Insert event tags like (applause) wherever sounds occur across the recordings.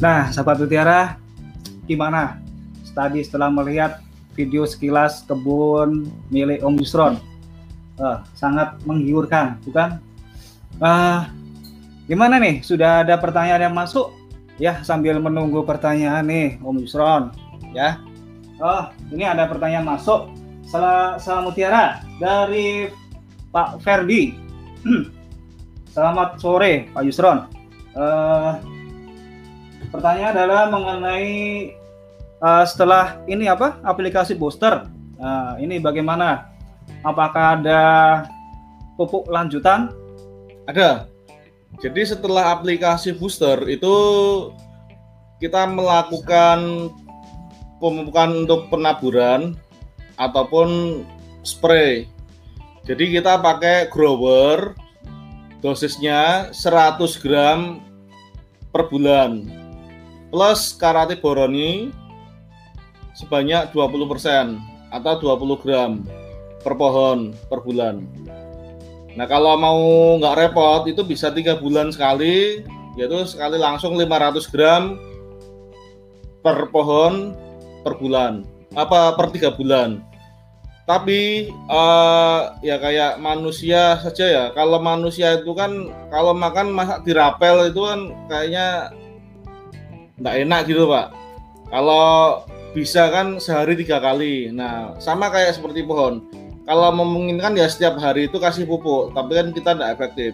Nah, sahabat Mutiara, gimana tadi setelah melihat video sekilas kebun milik Om Yusron? Uh, sangat menggiurkan, bukan? Uh, gimana nih? Sudah ada pertanyaan yang masuk? Ya, sambil menunggu pertanyaan nih, Om Yusron. Ya. Oh, ini ada pertanyaan masuk. Salam, Mutiara dari Pak Ferdi. (clears throat) Selamat sore, Pak Yusron. Uh, pertanyaan adalah mengenai uh, setelah ini apa aplikasi booster. Uh, ini bagaimana? Apakah ada pupuk lanjutan? Ada. Jadi setelah aplikasi booster itu kita melakukan pemupukan untuk penaburan ataupun spray. Jadi kita pakai grower dosisnya 100 gram per bulan plus karate boroni sebanyak 20% atau 20 gram per pohon per bulan. Nah kalau mau nggak repot itu bisa tiga bulan sekali, yaitu sekali langsung 500 gram per pohon per bulan, apa per tiga bulan? Tapi uh, ya kayak manusia saja ya. Kalau manusia itu kan kalau makan masak dirapel itu kan kayaknya nggak enak gitu pak. Kalau bisa kan sehari tiga kali. Nah sama kayak seperti pohon. Kalau memungkinkan ya setiap hari itu kasih pupuk tapi kan kita tidak efektif.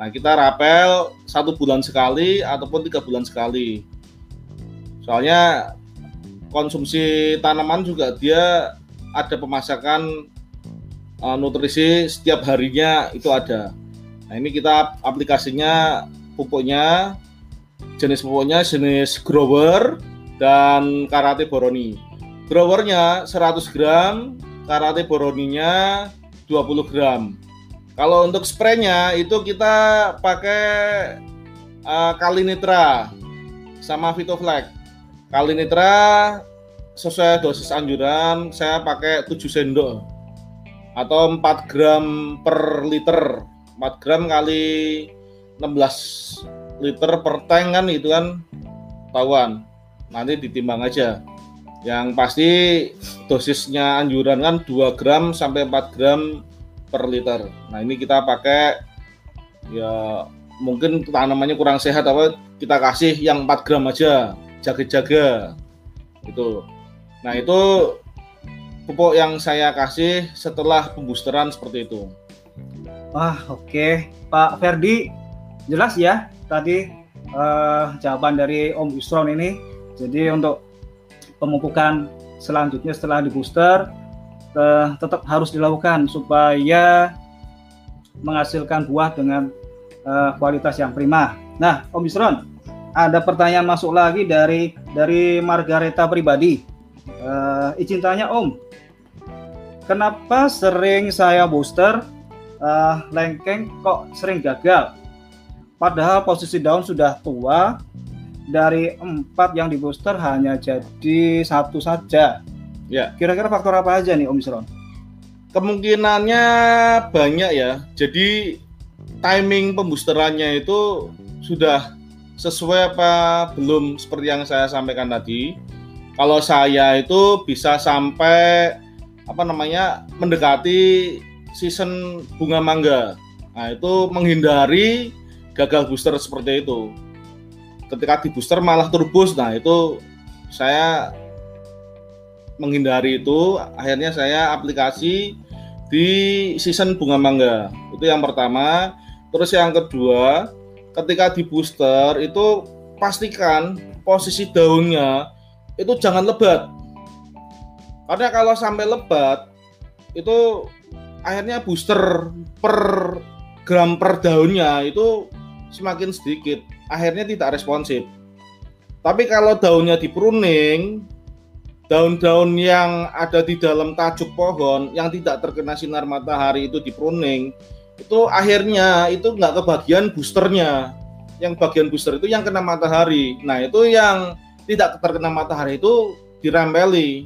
Nah kita rapel satu bulan sekali ataupun tiga bulan sekali. Soalnya konsumsi tanaman juga dia ada pemasakan uh, nutrisi setiap harinya itu ada. Nah ini kita aplikasinya pupuknya jenis pupuknya jenis grower dan karate boroni. Growernya 100 gram, karate boroninya 20 gram. Kalau untuk spraynya itu kita pakai uh, Kalinitra sama Vitoflex. Kalinitra sesuai dosis anjuran saya pakai 7 sendok atau 4 gram per liter 4 gram kali 16 liter per tank kan itu kan tahuan nanti ditimbang aja yang pasti dosisnya anjuran kan 2 gram sampai 4 gram per liter nah ini kita pakai ya mungkin tanamannya kurang sehat apa kita kasih yang 4 gram aja jaga-jaga itu Nah, itu pupuk yang saya kasih setelah pemboosteran seperti itu. Wah, oke. Okay. Pak Ferdi, jelas ya tadi uh, jawaban dari Om Yusron ini. Jadi untuk pemupukan selanjutnya setelah di booster uh, tetap harus dilakukan supaya menghasilkan buah dengan uh, kualitas yang prima. Nah, Om Yusron, ada pertanyaan masuk lagi dari dari Margareta pribadi. Uh, izin tanya Om, kenapa sering saya booster uh, lengkeng kok sering gagal? Padahal posisi daun sudah tua, dari empat yang di booster hanya jadi satu saja. Ya. Kira-kira faktor apa aja nih Om Isron? Kemungkinannya banyak ya. Jadi timing pemboosterannya itu sudah sesuai apa belum seperti yang saya sampaikan tadi kalau saya itu bisa sampai apa namanya mendekati season bunga mangga. Nah, itu menghindari gagal booster seperti itu. Ketika di booster malah turbus, nah itu saya menghindari itu. Akhirnya saya aplikasi di season bunga mangga. Itu yang pertama. Terus yang kedua, ketika di booster itu pastikan posisi daunnya itu jangan lebat. Karena kalau sampai lebat itu akhirnya booster per gram per daunnya itu semakin sedikit, akhirnya tidak responsif. Tapi kalau daunnya di pruning, daun-daun yang ada di dalam tajuk pohon yang tidak terkena sinar matahari itu di pruning, itu akhirnya itu nggak kebagian boosternya. Yang bagian booster itu yang kena matahari. Nah itu yang tidak terkena matahari itu dirempeli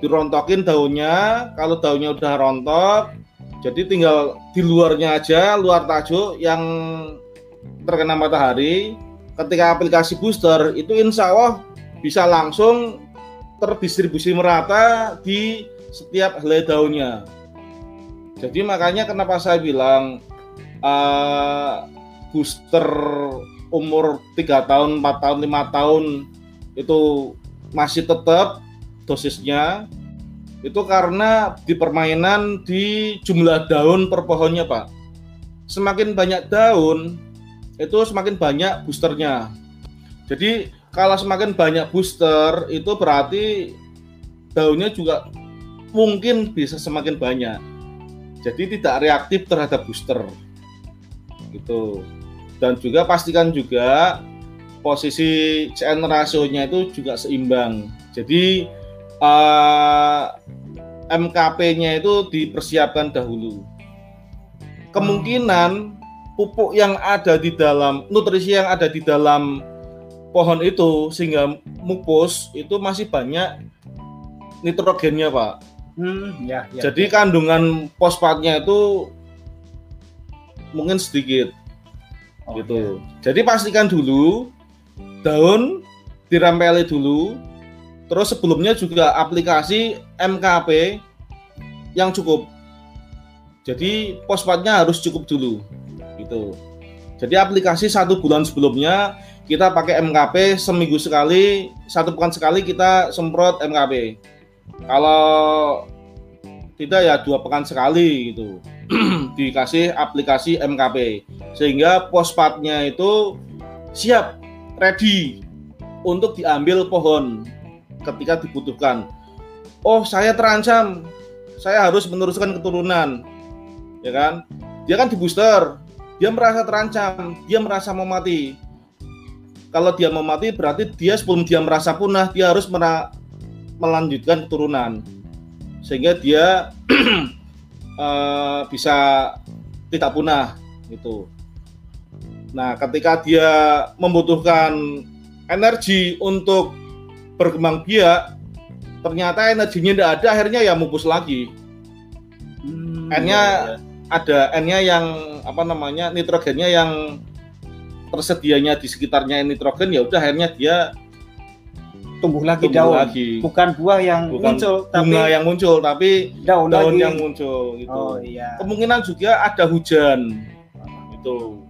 dirontokin daunnya kalau daunnya udah rontok jadi tinggal di luarnya aja luar tajuk yang terkena matahari ketika aplikasi booster itu insya Allah bisa langsung terdistribusi merata di setiap helai daunnya. Jadi makanya kenapa saya bilang uh, booster umur 3 tahun, 4 tahun, 5 tahun itu masih tetap dosisnya itu karena di permainan di jumlah daun per pohonnya Pak. Semakin banyak daun itu semakin banyak boosternya. Jadi kalau semakin banyak booster itu berarti daunnya juga mungkin bisa semakin banyak. Jadi tidak reaktif terhadap booster. Gitu. Dan juga pastikan juga posisi CN rasionya itu juga seimbang. Jadi uh, eh, MKP-nya itu dipersiapkan dahulu. Kemungkinan pupuk yang ada di dalam nutrisi yang ada di dalam pohon itu sehingga mupus itu masih banyak nitrogennya pak. Hmm, ya, ya, Jadi ya. kandungan fosfatnya itu mungkin sedikit, oh, gitu. Ya. Jadi pastikan dulu daun dirempeli dulu, terus sebelumnya juga aplikasi MKP yang cukup. Jadi fosfatnya harus cukup dulu, gitu. Jadi aplikasi satu bulan sebelumnya kita pakai MKP seminggu sekali, satu pekan sekali kita semprot MKP. Kalau tidak ya dua pekan sekali gitu (clears throat) dikasih aplikasi MKP sehingga fosfatnya itu siap ready untuk diambil pohon ketika dibutuhkan. Oh saya terancam, saya harus meneruskan keturunan, ya kan? Dia kan di booster, dia merasa terancam, dia merasa mau mati kalau dia mau mati berarti dia sebelum dia merasa punah dia harus melanjutkan keturunan sehingga dia uh, (clears throat) bisa tidak punah itu. Nah, ketika dia membutuhkan energi untuk berkembang biak, ternyata energinya tidak ada, akhirnya ya mupus lagi. Hmm, N-nya ya, ya. Ada N-nya yang apa namanya nitrogennya yang tersedianya di sekitarnya nitrogen ya udah akhirnya dia tumbuh lagi tumbuh daun lagi. bukan buah yang bukan muncul bunga yang muncul tapi daun, daun lagi. yang muncul gitu oh, iya. kemungkinan juga ada hujan itu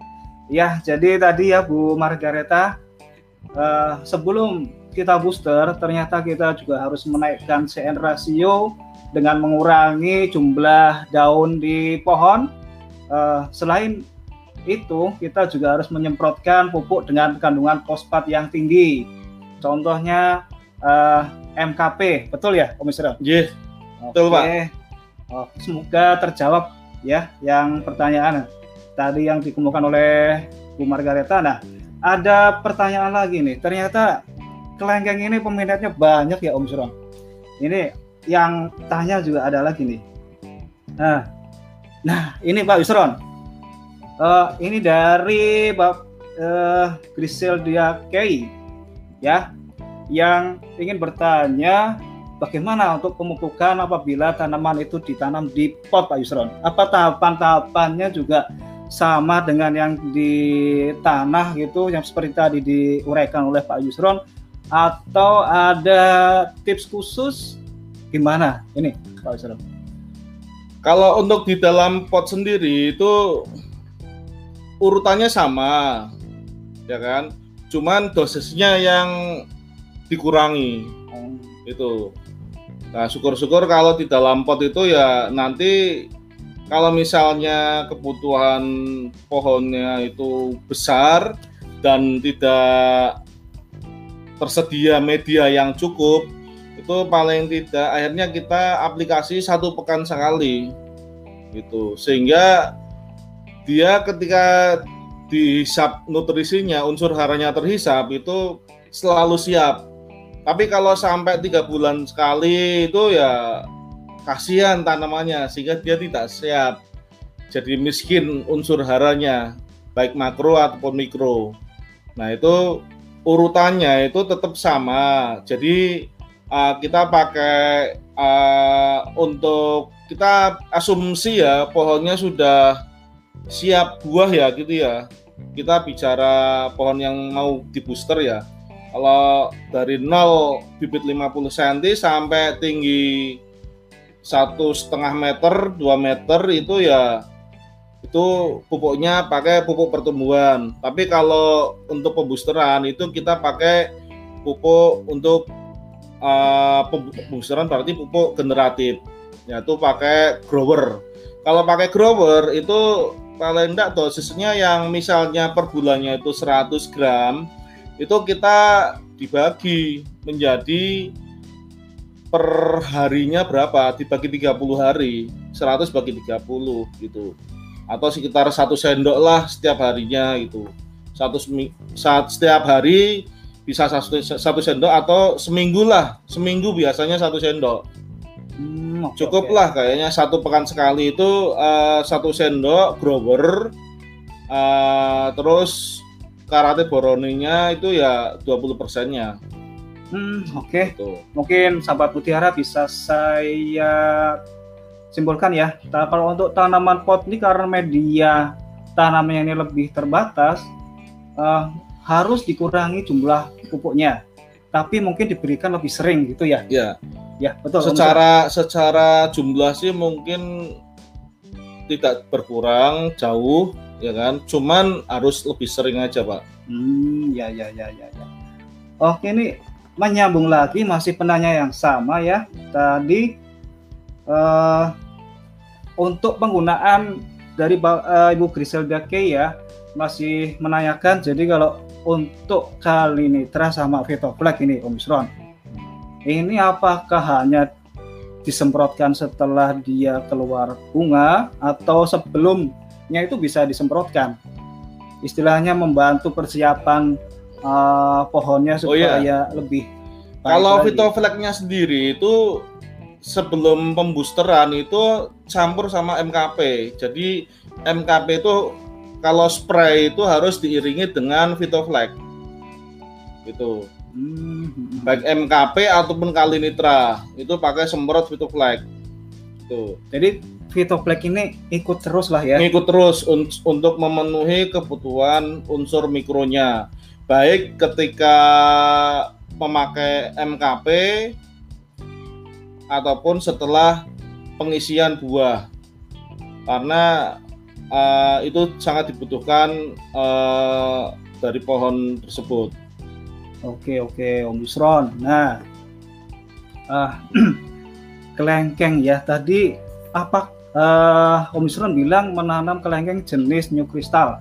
ya jadi tadi ya Bu Margareta uh, sebelum kita booster ternyata kita juga harus menaikkan CN rasio dengan mengurangi jumlah daun di pohon uh, selain itu kita juga harus menyemprotkan pupuk dengan kandungan fosfat yang tinggi. Contohnya uh, eh, MKP, betul ya, Om Isra? Yes, betul Pak. Oh, semoga terjawab ya yang pertanyaan tadi yang dikemukakan oleh Bu Margareta. Nah, ada pertanyaan lagi nih. Ternyata kelengkeng ini peminatnya banyak ya Om Isra. Ini yang tanya juga ada lagi nih. Nah, nah ini Pak Yusron Uh, ini dari Bab uh, Griseldia Kay ya yang ingin bertanya bagaimana untuk pemupukan apabila tanaman itu ditanam di pot Pak Yusron? Apa tahapan-tahapannya juga sama dengan yang di tanah gitu yang seperti tadi diuraikan oleh Pak Yusron atau ada tips khusus gimana ini Pak Yusron? Kalau untuk di dalam pot sendiri itu urutannya sama, ya kan? Cuman dosisnya yang dikurangi, itu. Nah, syukur-syukur kalau di dalam pot itu ya nanti kalau misalnya kebutuhan pohonnya itu besar dan tidak tersedia media yang cukup, itu paling tidak akhirnya kita aplikasi satu pekan sekali gitu. Sehingga dia ketika dihisap nutrisinya unsur haranya terhisap itu selalu siap. Tapi kalau sampai tiga bulan sekali itu ya kasihan tanamannya sehingga dia tidak siap. Jadi miskin unsur haranya baik makro ataupun mikro. Nah itu urutannya itu tetap sama. Jadi uh, kita pakai uh, untuk kita asumsi ya pohonnya sudah siap buah ya gitu ya kita bicara pohon yang mau di booster ya. Kalau dari 0 bibit 50 cm sampai tinggi satu setengah meter, 2 meter itu ya itu pupuknya pakai pupuk pertumbuhan. Tapi kalau untuk pembusteran itu kita pakai pupuk untuk uh, pembusteran berarti pupuk generatif, yaitu pakai grower. Kalau pakai grower itu paling enggak dosisnya yang misalnya per bulannya itu 100 gram itu kita dibagi menjadi per harinya berapa? Dibagi 30 hari. 100 bagi 30 gitu. Atau sekitar satu sendok lah setiap harinya gitu. Satu setiap hari bisa satu, satu sendok atau seminggu lah seminggu biasanya satu sendok Hmm, okay, Cukup lah kayaknya satu pekan sekali itu uh, satu sendok grower uh, terus karate boroninya itu ya 20 persennya. Hmm, oke. Okay. Gitu. Mungkin sahabat mutiara bisa saya simpulkan ya. Nah, kalau untuk tanaman pot ini karena media tanamnya ini lebih terbatas, uh, harus dikurangi jumlah pupuknya. Tapi mungkin diberikan lebih sering gitu ya. Ya. Ya, betul. Secara secara jumlah sih mungkin tidak berkurang jauh ya kan. Cuman harus lebih sering aja, Pak. Hmm, ya ya ya ya ya. Oke, ini menyambung lagi masih penanya yang sama ya. Tadi uh, untuk penggunaan dari uh, Ibu Griselda K ya masih menanyakan jadi kalau untuk kali ini terasa sama Fitoflag ini Omicron ini apakah hanya disemprotkan setelah dia keluar bunga atau sebelumnya itu bisa disemprotkan? Istilahnya membantu persiapan uh, pohonnya supaya oh, iya. lebih Kalau fitoflagnya sendiri itu sebelum pembusteran itu campur sama MKP. Jadi MKP itu kalau spray itu harus diiringi dengan fitoflag. Itu. Hmm. Baik MKP ataupun Kalinitra itu pakai semprot Vitoflag. Tuh. Jadi Vitoflag ini ikut terus lah ya. Ikut terus un untuk memenuhi kebutuhan unsur mikronya. Baik ketika memakai MKP ataupun setelah pengisian buah. Karena uh, itu sangat dibutuhkan uh, dari pohon tersebut. Oke oke Om Yusron. Nah, uh, (clears throat) kelengkeng ya tadi apa uh, Om Yusron bilang menanam kelengkeng jenis New Crystal.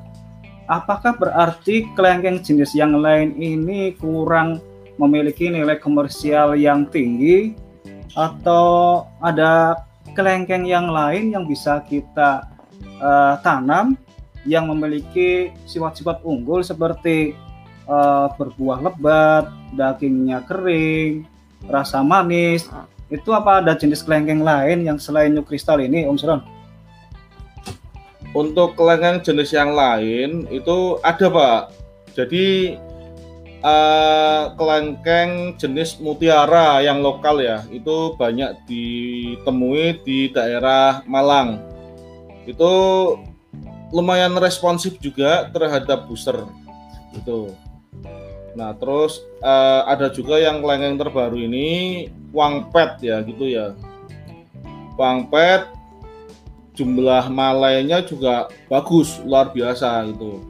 Apakah berarti kelengkeng jenis yang lain ini kurang memiliki nilai komersial yang tinggi atau ada kelengkeng yang lain yang bisa kita uh, tanam yang memiliki sifat-sifat unggul seperti uh, berbuah lebat, dagingnya kering, rasa manis. Itu apa ada jenis kelengkeng lain yang selain New Crystal ini, Om Suron? Untuk kelengkeng jenis yang lain itu ada, Pak. Jadi uh, kelengkeng jenis mutiara yang lokal ya, itu banyak ditemui di daerah Malang. Itu lumayan responsif juga terhadap booster. Itu. Nah, terus uh, ada juga yang kelengkeng terbaru ini Wangpet ya gitu ya. Wangpet jumlah malainya juga bagus, luar biasa gitu.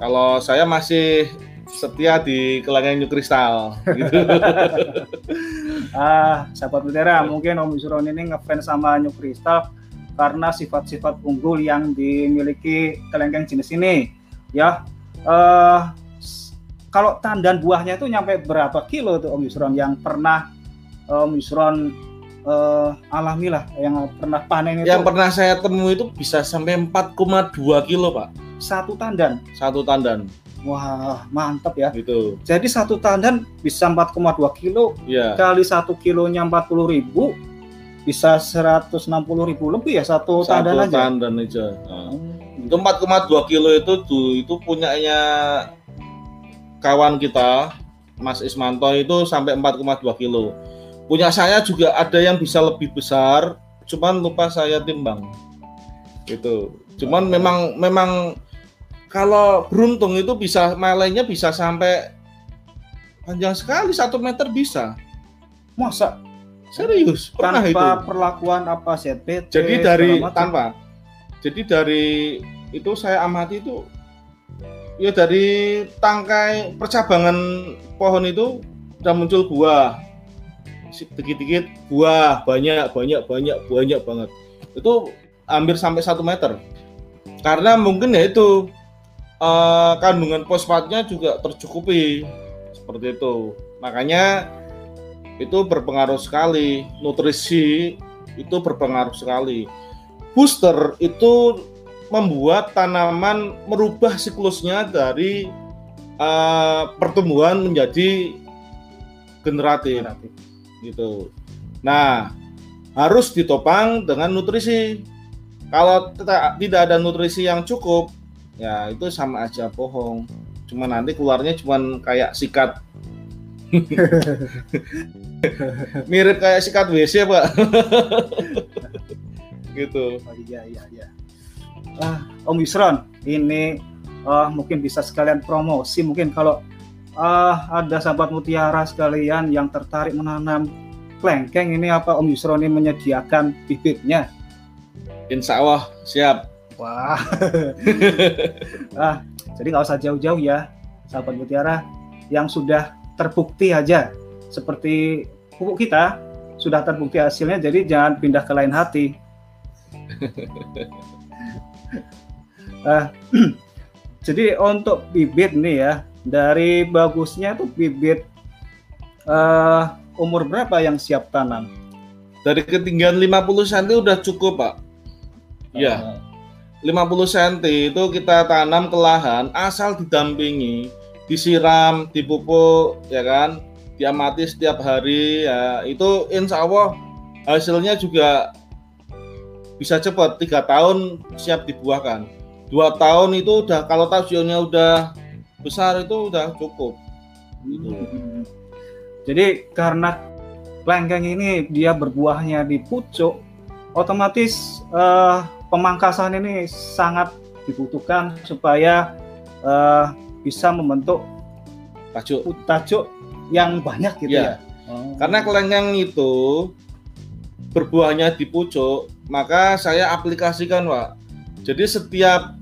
Kalau saya masih setia di kelengkeng New Crystal gitu. (laughs) ah, sahabat mutiara, mungkin Om Yusron ini ngefans sama New Crystal karena sifat-sifat unggul yang dimiliki kelengkeng jenis ini. Ya, uh, kalau tandan buahnya itu nyampe berapa kilo tuh Om Yusron yang pernah Om Yusron uh, alami lah yang pernah panen itu? Yang pernah saya temui itu bisa sampai 4,2 kilo pak. Satu tandan? Satu tandan. Wah mantap ya. Itu. Jadi satu tandan bisa 4,2 kilo. Ya. Kali satu kilonya 40 ribu bisa 160 ribu lebih ya satu, satu tandan aja. tandan aja. Nah. Hmm. Itu 4,2 kilo itu tuh itu punyanya kawan kita Mas Ismanto itu sampai 4,2 kilo. Punya saya juga ada yang bisa lebih besar, cuman lupa saya timbang. Gitu. Cuman memang memang kalau beruntung itu bisa melaynya bisa sampai panjang sekali satu meter bisa. Masa Serius, pernah tanpa itu. perlakuan apa ZPT Jadi dari tanpa. Jadi dari itu saya amati itu ya dari tangkai percabangan pohon itu udah muncul buah. Dikit-dikit buah, banyak, banyak, banyak, banyak banget. Itu hampir sampai satu meter. Karena mungkin ya itu eh, kandungan fosfatnya juga tercukupi seperti itu. Makanya itu berpengaruh sekali. Nutrisi itu berpengaruh sekali. Booster itu membuat tanaman merubah siklusnya dari eh, pertumbuhan menjadi generatif. Gitu. Nah harus ditopang dengan nutrisi. Kalau tidak ada nutrisi yang cukup ya itu sama aja bohong. Cuma nanti keluarnya cuma kayak sikat (laughs) mirip kayak sikat WC pak (laughs) gitu Oh, iya iya iya. Ah, Om Yusron, ini ah, mungkin bisa sekalian promosi mungkin kalau ah, ada sahabat mutiara sekalian yang tertarik menanam kelengkeng ini apa Om Yusron ini menyediakan bibitnya? insya Allah siap Wah. (laughs) ah, jadi nggak usah jauh-jauh ya, sahabat mutiara yang sudah terbukti aja seperti pupuk kita sudah terbukti hasilnya, jadi jangan pindah ke lain hati. (laughs) Ah, (clears throat) jadi untuk bibit nih ya, dari bagusnya tuh bibit eh, umur berapa yang siap tanam? dari ketinggian 50 cm udah cukup pak Iya. 50 cm itu kita tanam ke lahan asal didampingi, disiram, dipupuk, ya kan, diamati setiap hari, ya itu insya Allah hasilnya juga bisa cepat. Tiga tahun siap dibuahkan. Dua tahun itu udah kalau tahunnya udah besar itu udah cukup. Gitu. Hmm. Jadi karena kelengkeng ini dia berbuahnya di pucuk, otomatis eh, pemangkasan ini sangat dibutuhkan supaya eh, bisa membentuk Tajuk. tajuk yang banyak gitu Iya. ya. Oh. Karena kelengkeng itu berbuahnya di pucuk, maka saya aplikasikan, Pak. Jadi setiap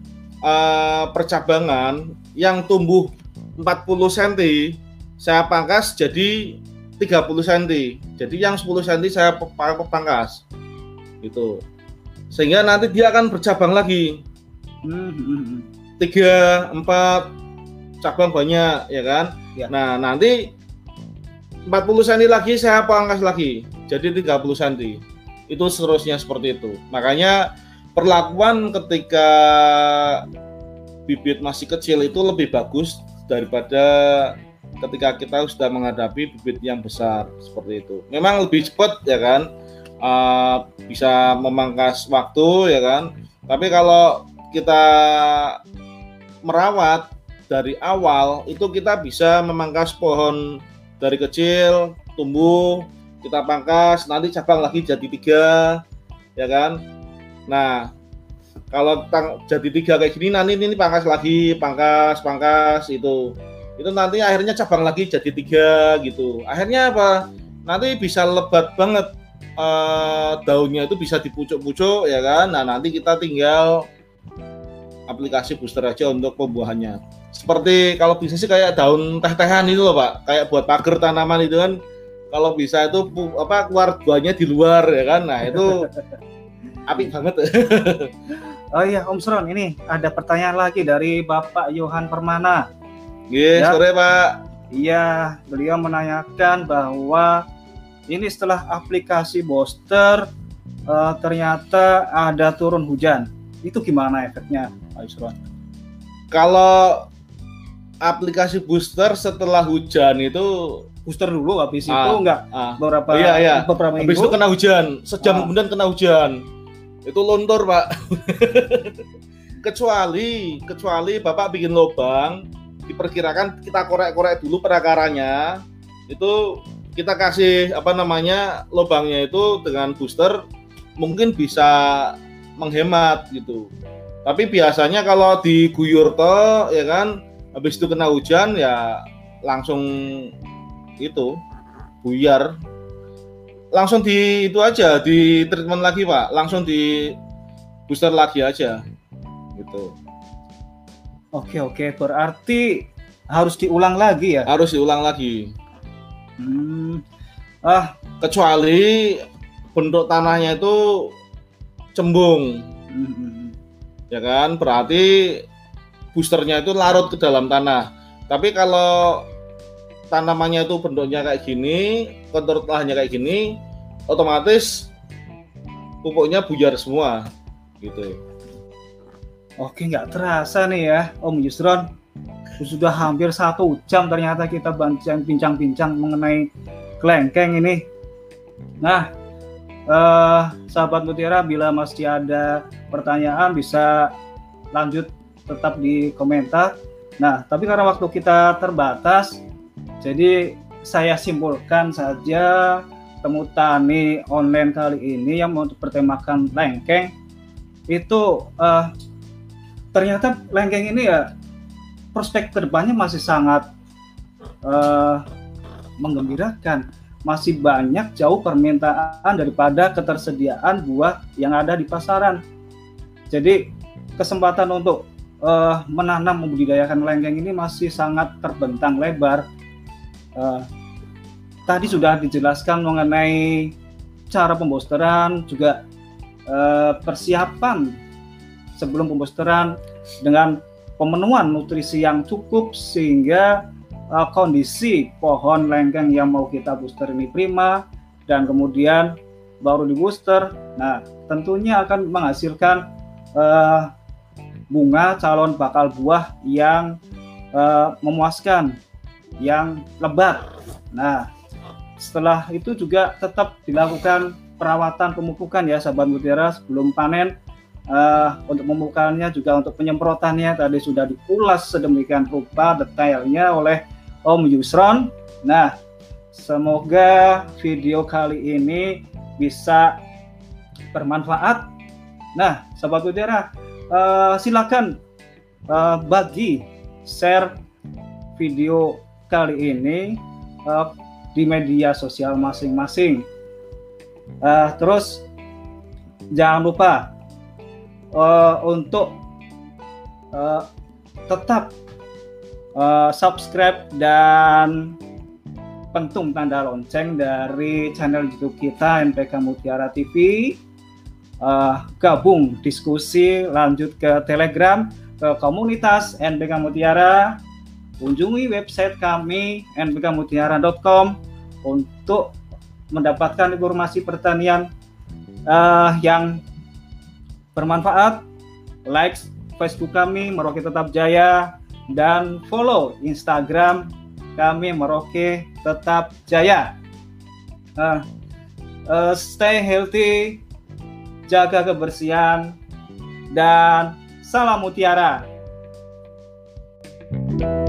eh, percabangan yang tumbuh 40 cm, saya pangkas jadi 30 cm. Jadi yang 10 cm saya pangkas. Itu. Sehingga nanti dia akan bercabang lagi. Hmm, hmm, hmm. tiga empat cabang banyak ya kan? Ya. nah nanti 40 cm lagi saya pangkas lagi? Jadi 30 cm itu seterusnya seperti itu. Makanya perlakuan ketika bibit masih kecil itu lebih bagus daripada ketika kita sudah menghadapi bibit yang besar seperti itu. Memang lebih cepat ya kan? Eh, bisa memangkas waktu ya kan? Tapi kalau kita merawat dari awal itu kita bisa memangkas pohon dari kecil tumbuh kita pangkas nanti cabang lagi jadi tiga ya kan? Nah kalau jadi tiga kayak gini nanti ini pangkas lagi pangkas pangkas itu. Itu nanti akhirnya cabang lagi jadi tiga gitu. Akhirnya apa? Nanti bisa lebat banget eh, daunnya itu bisa dipucuk-pucuk ya kan? Nah nanti kita tinggal aplikasi booster aja untuk pembuahannya. Seperti kalau bisa sih kayak daun teh-tehan itu loh Pak, kayak buat pagar tanaman itu kan kalau bisa itu apa keluar buahnya di luar ya kan. Nah, itu (laughs) apik banget. (laughs) Oh iya Om Sron, ini ada pertanyaan lagi dari Bapak Yohan Permana. Nggih, Ya. sore Pak. Iya, beliau menanyakan bahwa ini setelah aplikasi booster eh, ternyata ada turun hujan. Itu gimana efeknya, Pak Yusron? Kalau aplikasi booster setelah hujan itu Booster dulu habis Ah, itu enggak ah, beberapa Iya, iya. beberapa habis itu minggu. kena hujan, sejam Ah. kemudian kena hujan. Itu luntur, Pak. (laughs) kecuali kecuali Bapak bikin lubang, diperkirakan kita korek-korek dulu perakarannya. Itu kita kasih apa namanya lubangnya itu dengan booster mungkin bisa menghemat gitu. Tapi biasanya kalau diguyur toh ya kan habis itu kena hujan ya langsung itu buyar. Langsung di itu aja di treatment lagi pak. Langsung di booster lagi aja gitu. Oke oke. Berarti harus diulang lagi ya? Harus diulang lagi. Hmm. ah. Kecuali bentuk tanahnya itu cembung. Hmm. ya kan? Berarti boosternya itu larut ke dalam tanah tapi kalau tanamannya itu bentuknya kayak gini, kontur tanahnya kayak gini, otomatis pupuknya buyar semua, gitu. Oke, nggak terasa nih ya, Om Yusron. Sudah hampir satu jam ternyata kita bincang-bincang mengenai kelengkeng ini. Nah, eh, sahabat Mutiara, bila masih ada pertanyaan bisa lanjut tetap di komentar. Nah, tapi karena waktu kita terbatas, jadi saya simpulkan saja temu tani online kali ini yang untuk bertemakan lengkeng itu uh, ternyata lengkeng ini ya prospek ke depannya masih sangat uh, menggembirakan masih banyak jauh permintaan daripada ketersediaan buah yang ada di pasaran jadi kesempatan untuk uh, menanam membudidayakan lengkeng ini masih sangat terbentang lebar uh, tadi sudah dijelaskan mengenai cara pembosteran juga uh, persiapan sebelum pembosteran dengan pemenuhan nutrisi yang cukup sehingga uh, kondisi pohon lengkeng yang mau kita booster ini prima dan kemudian baru di booster. Nah, tentunya akan menghasilkan uh, bunga calon bakal buah yang uh, memuaskan yang lebat. Nah, setelah itu juga tetap dilakukan perawatan pemupukan ya sahabat mutiara sebelum panen. Uh, untuk pemupukannya juga untuk penyemprotannya tadi sudah diulas sedemikian rupa detailnya oleh Om Yusron. Nah, semoga video kali ini bisa bermanfaat. Nah, sahabat mutiara, uh, silakan uh, bagi share video kali ini uh, di media sosial masing-masing. Uh, terus jangan lupa uh, untuk uh, tetap uh, subscribe dan pentung tanda lonceng dari channel YouTube kita NPK Mutiara TV. Uh, gabung diskusi lanjut ke Telegram ke komunitas NPK Mutiara kunjungi website kami nbkmutiara.com untuk mendapatkan informasi pertanian uh, yang bermanfaat. Like Facebook kami Merauke Tetap Jaya dan follow Instagram kami Merauke Tetap Jaya. Uh, uh, stay healthy, jaga kebersihan, dan salam mutiara. thank you